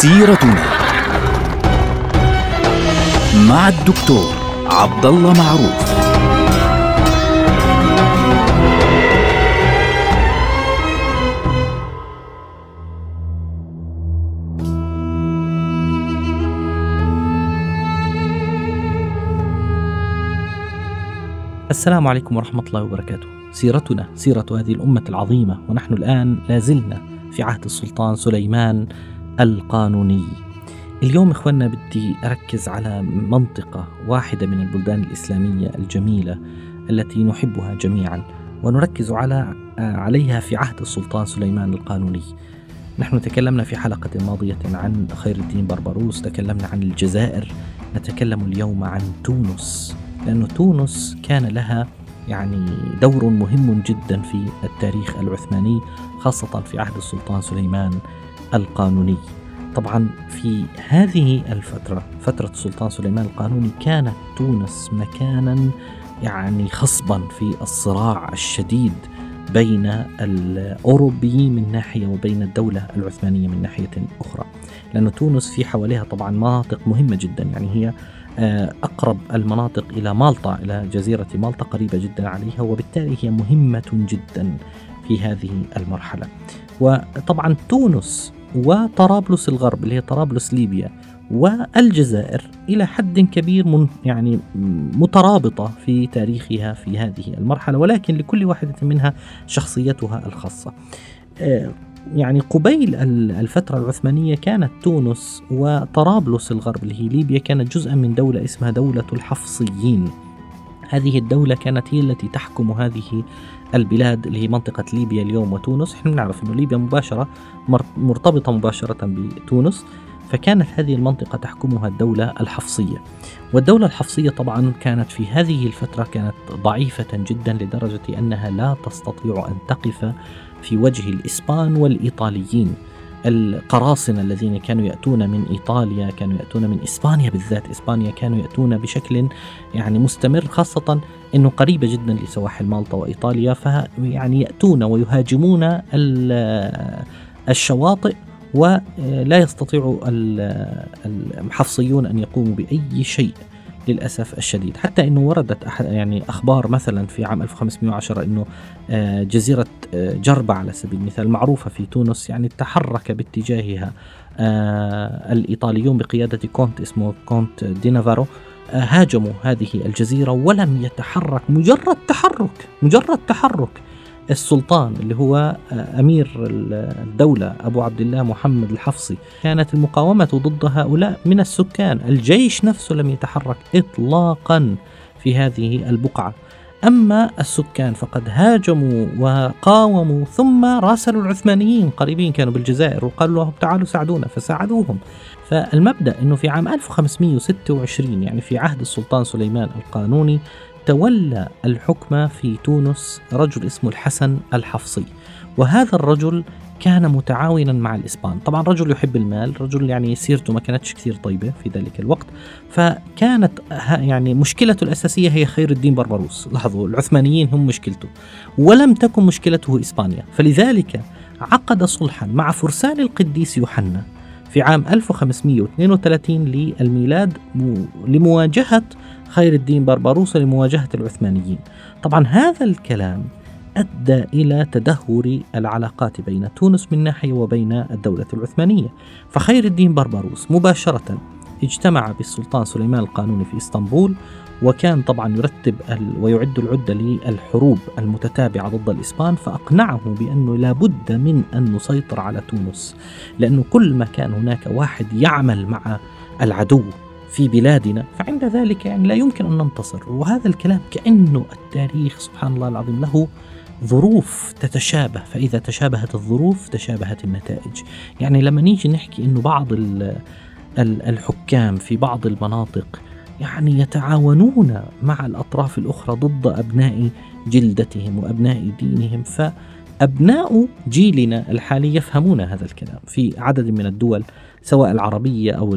سيرتنا مع الدكتور عبد الله معروف السلام عليكم ورحمة الله وبركاته. سيرتنا سيرة هذه الأمة العظيمة ونحن الآن لازلنا في عهد السلطان سليمان القانوني. اليوم إخواننا بدي أركز على منطقة واحدة من البلدان الإسلامية الجميلة التي نحبها جميعا ونركز على عليها في عهد السلطان سليمان القانوني. نحن تكلمنا في حلقة ماضية عن خير الدين بربروس، تكلمنا عن الجزائر، نتكلم اليوم عن تونس. لأن تونس كان لها يعني دور مهم جدا في التاريخ العثماني خاصة في عهد السلطان سليمان القانوني. طبعا في هذه الفترة فترة السلطان سليمان القانوني كانت تونس مكانا يعني خصبا في الصراع الشديد بين الأوروبي من ناحية وبين الدولة العثمانية من ناحية أخرى لأن تونس في حواليها طبعا مناطق مهمة جدا يعني هي أقرب المناطق إلى مالطا إلى جزيرة مالطا قريبة جدا عليها وبالتالي هي مهمة جدا في هذه المرحلة وطبعا تونس وطرابلس الغرب اللي هي طرابلس ليبيا والجزائر إلى حد كبير من يعني مترابطة في تاريخها في هذه المرحلة ولكن لكل واحدة منها شخصيتها الخاصة. يعني قبيل الفترة العثمانية كانت تونس وطرابلس الغرب اللي هي ليبيا كانت جزءا من دولة اسمها دولة الحفصيين. هذه الدولة كانت هي التي تحكم هذه البلاد اللي هي منطقة ليبيا اليوم وتونس. إحنا نعرف إنه ليبيا مباشرة مرتبطة مباشرة بتونس فكانت هذه المنطقة تحكمها الدولة الحفصية. والدولة الحفصية طبعا كانت في هذه الفترة كانت ضعيفة جدا لدرجة أنها لا تستطيع أن تقف في وجه الإسبان والإيطاليين. القراصنة الذين كانوا يأتون من إيطاليا كانوا يأتون من إسبانيا بالذات. إسبانيا كانوا يأتون بشكل يعني مستمر خاصة أنه قريبة جدا لسواحل مالطا وإيطاليا. فيعني يأتون ويهاجمون الشواطئ ولا يستطيع المحفصيون أن يقوموا بأي شيء. للأسف الشديد. حتى أنه وردت أحد يعني أخبار مثلا في عام 1510 أنه جزيرة جربة على سبيل المثال معروفة في تونس يعني تحرك باتجاهها الإيطاليون بقيادة كونت اسمه كونت دينافارو هاجموا هذه الجزيرة ولم يتحرك مجرد تحرك مجرد تحرك. السلطان اللي هو أمير الدولة أبو عبد الله محمد الحفصي. كانت المقاومة ضد هؤلاء من السكان. الجيش نفسه لم يتحرك اطلاقا في هذه البقعة. أما السكان فقد هاجموا وقاوموا ثم راسلوا العثمانيين قريبين كانوا بالجزائر وقالوا لهم تعالوا ساعدونا فساعدوهم. فالمبدأ إنه في عام 1526 يعني في عهد السلطان سليمان القانوني تولى الحكم في تونس رجل اسمه الحسن الحفصي. وهذا الرجل كان متعاونا مع الإسبان. طبعا رجل يحب المال رجل يعني سيرته ما كانتش كثير طيبة في ذلك الوقت. فكانت يعني مشكلته الأساسية هي خير الدين بربروس لاحظوا العثمانيين هم مشكلته. ولم تكن مشكلته إسبانيا. فلذلك عقد صلحا مع فرسان القديس يوحنا في عام 1532 للميلاد لمواجهة خير الدين بربروس لمواجهة العثمانيين. طبعا هذا الكلام أدى إلى تدهور العلاقات بين تونس من ناحية وبين الدولة العثمانية. فخير الدين بربروس مباشرة اجتمع بالسلطان سليمان القانوني في إسطنبول وكان طبعا يرتب ويعد العدة للحروب المتتابعة ضد الإسبان فأقنعه بأنه لابد من أن نسيطر على تونس لأنه كل ما كان هناك واحد يعمل مع العدو. في بلادنا فعند ذلك يعني لا يمكن أن ننتصر. وهذا الكلام كأنه التاريخ سبحان الله العظيم له ظروف تتشابه. فإذا تشابهت الظروف تشابهت النتائج. يعني لما نيجي نحكي أنه بعض الحكام في بعض المناطق يعني يتعاونون مع الأطراف الأخرى ضد أبناء جلدتهم وأبناء دينهم فأبناء جيلنا الحالي يفهمون هذا الكلام. في عدد من الدول سواء العربية أو,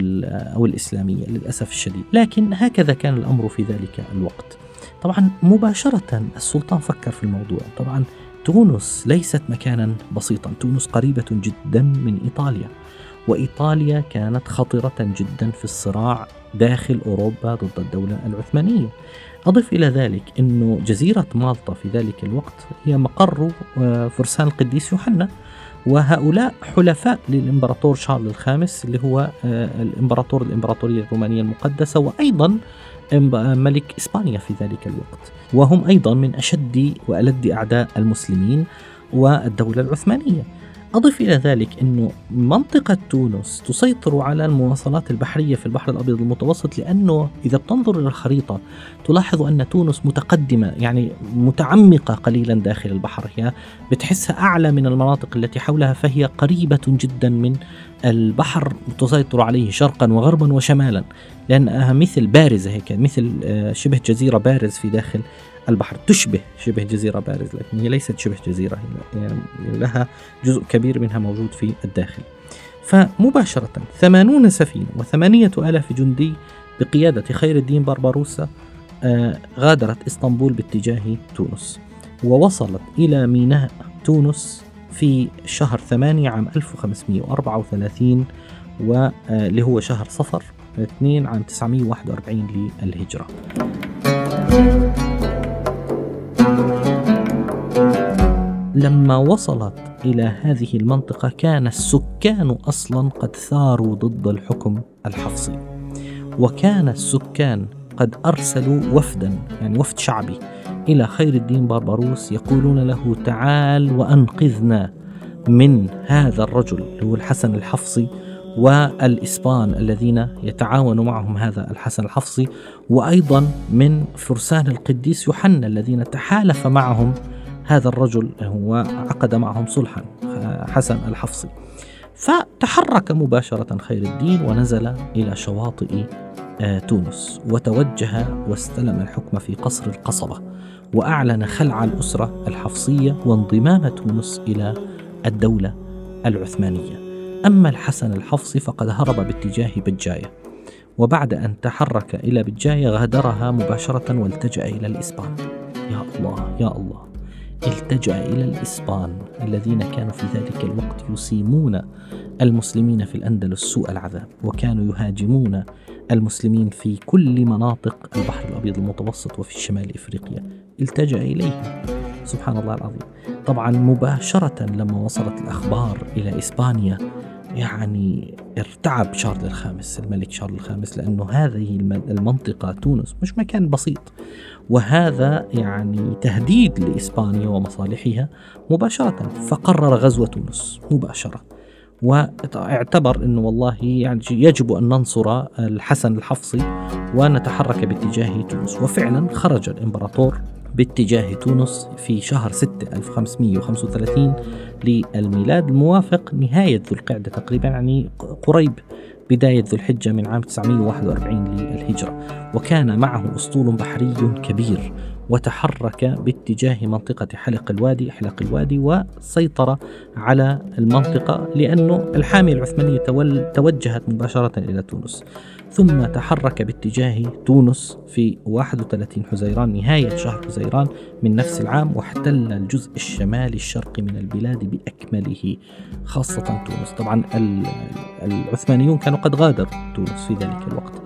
أو الإسلامية للأسف الشديد. لكن هكذا كان الأمر في ذلك الوقت. طبعا مباشرة السلطان فكر في الموضوع. طبعا تونس ليست مكانا بسيطا. تونس قريبة جدا من إيطاليا. وإيطاليا كانت خطرة جدا في الصراع داخل أوروبا ضد الدولة العثمانية. أضف إلى ذلك أن جزيرة مالطا في ذلك الوقت هي مقر آه، فرسان القديس يوحنا. وهؤلاء حلفاء للإمبراطور شارل الخامس اللي هو آه، الإمبراطور الإمبراطورية الرومانية المقدسة وأيضا ملك إسبانيا في ذلك الوقت. وهم أيضا من أشد وألد أعداء المسلمين والدولة العثمانية. أضف إلى ذلك أنه منطقة تونس تسيطر على المواصلات البحرية في البحر الأبيض المتوسط لأنه إذا بتنظر إلى الخريطة تلاحظ أن تونس متقدمة يعني متعمقة قليلا داخل البحر هي بتحسها أعلى من المناطق التي حولها فهي قريبة جدا من البحر تسيطر عليه شرقا وغربا وشمالا لأنها مثل بارزة هيك مثل آه، شبه جزيرة بارز في داخل البحر تشبه شبه جزيرة بارز لكن هي ليست شبه جزيرة يعني لها جزء كبير منها موجود في الداخل. فمباشرة ثمانون سفينة وثمانية آلاف جندي بقيادة خير الدين بربروسا آه، غادرت إسطنبول باتجاه تونس ووصلت إلى ميناء تونس في شهر ثمانية عام 1534 واللي هو شهر صفر 2 عام 941 للهجرة. لما وصلت إلى هذه المنطقة كان السكان أصلا قد ثاروا ضد الحكم الحفصي. وكان السكان قد أرسلوا وفدا يعني وفد شعبي إلى خير الدين بربروس يقولون له تعال وأنقذنا من هذا الرجل اللي هو الحسن الحفصي والإسبان الذين يتعاون معهم هذا الحسن الحفصي وأيضا من فرسان القديس يوحنا الذين تحالف معهم هذا الرجل هو عقد معهم صلحا حسن الحفصي. فتحرك مباشرة خير الدين ونزل إلى شواطئ آه، تونس وتوجه واستلم الحكم في قصر القصبة وأعلن خلع الأسرة الحفصية وانضمام تونس إلى الدولة العثمانية. أما الحسن الحفصي فقد هرب باتجاه بجاية وبعد أن تحرك إلى بجاية غادرها مباشرة والتجأ إلى الإسبان. يا الله يا الله. التجأ إلى الإسبان. الذين كانوا في ذلك الوقت يسيمون المسلمين في الأندلس سوء العذاب وكانوا يهاجمون المسلمين في كل مناطق البحر الأبيض المتوسط وفي شمال إفريقيا. التجأ إليهم. سبحان الله العظيم. طبعا مباشرة لما وصلت الأخبار إلى إسبانيا يعني ارتعب شارل الخامس الملك شارل الخامس لأنه هذه المنطقة تونس مش مكان بسيط. وهذا يعني تهديد لإسبانيا ومصالحها مباشرة فقرر غزو تونس مباشرة. واعتبر إنه والله يعني يجب أن ننصر الحسن الحفصي ونتحرك باتجاه تونس. وفعلا خرج الإمبراطور باتجاه تونس في شهر 6 1535 للميلاد الموافق نهاية ذو القعدة تقريبا يعني قريب بداية ذو الحجة من عام 941 للهجرة. وكان معه أسطول بحري كبير وتحرك باتجاه منطقة حلق الوادي حلق الوادي وسيطر على المنطقة لأنه الحامية العثمانية توجهت مباشرة إلى تونس. ثم تحرك باتجاه تونس في 31 حزيران نهاية شهر حزيران من نفس العام واحتل الجزء الشمالي الشرقي من البلاد بأكمله خاصة تونس. طبعا العثمانيون كانوا قد غادروا تونس في ذلك الوقت.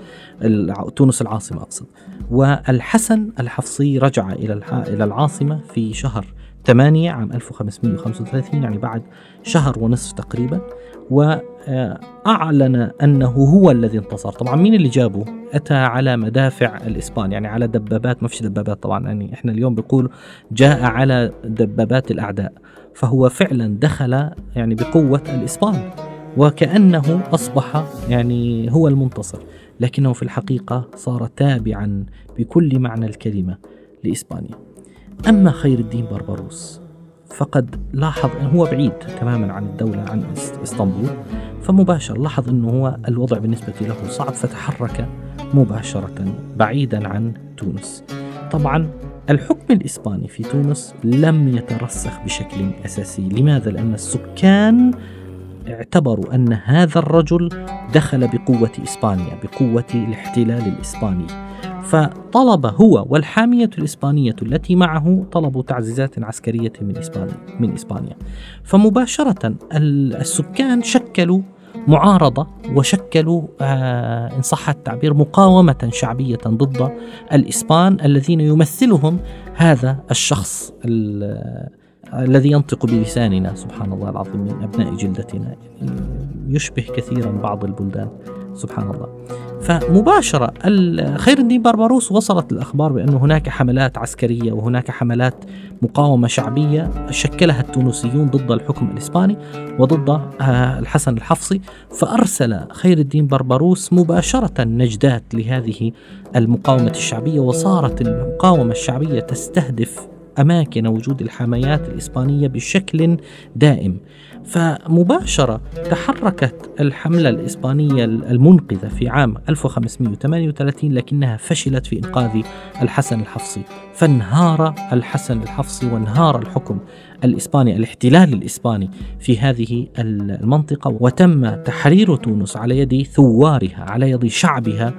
تونس العاصمة أقصد. والحسن الحفصي رجع إلى إلى العاصمة في شهر 8 عام 1535 يعني بعد شهر ونصف تقريبا. وأعلن أنه هو الذي انتصر. طبعا مين اللي جابه؟ أتى على مدافع الإسبان يعني على دبابات ما فيش دبابات طبعا يعني إحنا اليوم بيقول جاء على دبابات الأعداء. فهو فعلا دخل يعني بقوة الإسبان. وكأنه أصبح يعني هو المنتصر لكنه في الحقيقة صار تابعا بكل معنى الكلمة لإسبانيا. أما خير الدين بربروس فقد لاحظ أنه هو بعيد تماما عن الدولة عن إسطنبول. فمباشر لاحظ أنه هو الوضع بالنسبة له صعب فتحرك مباشرة بعيدا عن تونس. طبعا الحكم الإسباني في تونس لم يترسخ بشكل أساسي. لماذا؟ لأن السكان اعتبروا أن هذا الرجل دخل بقوة إسبانيا بقوة الاحتلال الإسباني. فطلب هو والحامية الإسبانية التي معه طلبوا تعزيزات عسكرية من إسبانيا من إسبانيا. فمباشرة السكان شكلوا معارضة وشكلوا آه، إن صح التعبير مقاومة شعبية ضد الإسبان الذين يمثلهم هذا الشخص الذي ينطق بلساننا سبحان الله العظيم من أبناء جلدتنا يشبه كثيرا بعض البلدان سبحان الله. فمباشرة خير الدين بربروس وصلت الأخبار بأن هناك حملات عسكرية وهناك حملات مقاومة شعبية شكلها التونسيون ضد الحكم الإسباني وضد آه، الحسن الحفصي فأرسل خير الدين بربروس مباشرة نجدات لهذه المقاومة الشعبية وصارت المقاومة الشعبية تستهدف أماكن وجود الحمايات الإسبانية بشكل دائم. فمباشرة تحركت الحملة الإسبانية المنقذة في عام 1538 لكنها فشلت في إنقاذ الحسن الحفصي. فانهار الحسن الحفصي وانهار الحكم الإسباني الاحتلال الإسباني في هذه المنطقة وتم تحرير تونس على يد ثوارها على يد شعبها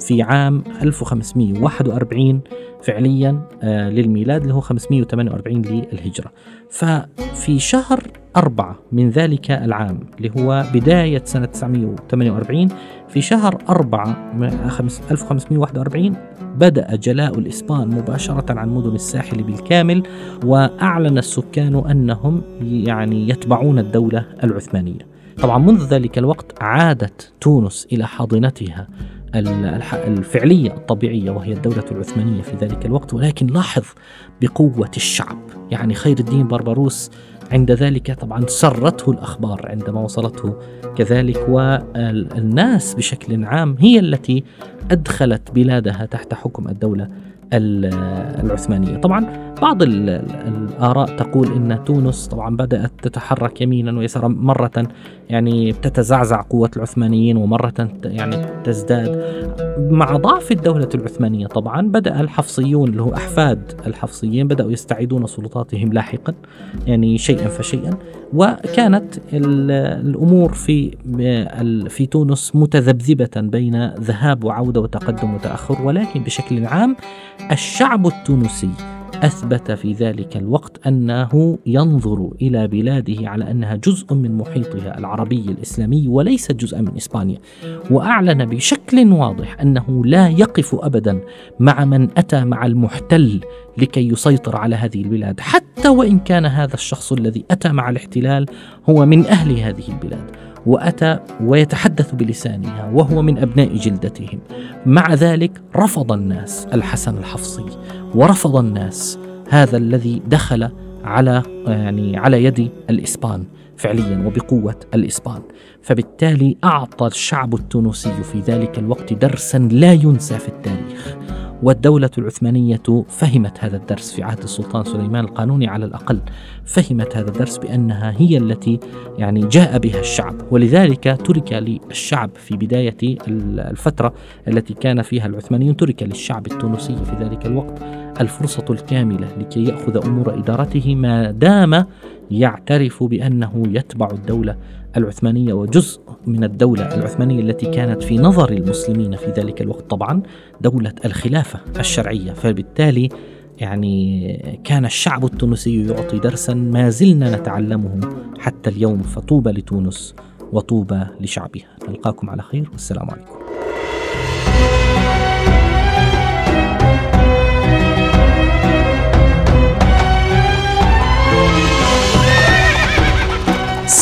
في عام 1541 فعليا آه، للميلاد اللي هو 548 للهجرة. ففي شهر أربعة من ذلك العام اللي هو بداية سنة 948 في شهر أربعة 1541 بدأ جلاء الإسبان مباشرة عن مدن الساحل بالكامل وأعلن السكان أنهم يعني يتبعون الدولة العثمانية. طبعا منذ ذلك الوقت عادت تونس إلى حاضنتها الفعلية الطبيعية وهي الدولة العثمانية في ذلك الوقت. ولكن لاحظ بقوة الشعب يعني خير الدين بربروس عند ذلك طبعا سرته الأخبار عندما وصلته. كذلك والناس بشكل عام هي التي أدخلت بلادها تحت حكم الدولة. العثمانية. طبعا بعض الآراء تقول أن تونس طبعا بدأت تتحرك يمينا ويسارا مرة يعني تتزعزع قوة العثمانيين ومرة يعني تزداد. مع ضعف الدولة العثمانية طبعا بدأ الحفصيون اللي هو أحفاد الحفصيين بدأوا يستعيدون سلطاتهم لاحقا يعني شيئا فشيئا. وكانت الأمور في في تونس متذبذبة بين ذهاب وعودة وتقدم وتأخر ولكن بشكل عام الشعب التونسي أثبت في ذلك الوقت أنه ينظر إلى بلاده على أنها جزء من محيطها العربي الإسلامي وليس جزءا من إسبانيا وأعلن بشكل واضح أنه لا يقف ابدا مع من أتى مع المحتل لكي يسيطر على هذه البلاد حتى وإن كان هذا الشخص الذي أتى مع الاحتلال هو من أهل هذه البلاد وأتى ويتحدث بلسانها وهو من أبناء جلدتهم. مع ذلك رفض الناس الحسن الحفصي. ورفض الناس هذا الذي دخل على يعني على يد الإسبان فعليا وبقوة الإسبان. فبالتالي أعطى الشعب التونسي في ذلك الوقت درسا لا ينسى في التاريخ. والدولة العثمانية فهمت هذا الدرس في عهد السلطان سليمان القانوني على الأقل فهمت هذا الدرس بأنها هي التي يعني جاء بها الشعب ولذلك ترك للشعب في بداية الفترة التي كان فيها العثمانيون ترك للشعب التونسي في ذلك الوقت الفرصة الكاملة لكي يأخذ أمور إدارته ما دام يعترف بأنه يتبع الدولة العثمانية وجزء من الدولة العثمانية التي كانت في نظر المسلمين في ذلك الوقت. طبعا دولة الخلافة الشرعية. فبالتالي يعني كان الشعب التونسي يعطي درسا ما زلنا نتعلمه حتى اليوم. فطوبى لتونس وطوبى لشعبها. نلقاكم على خير والسلام عليكم.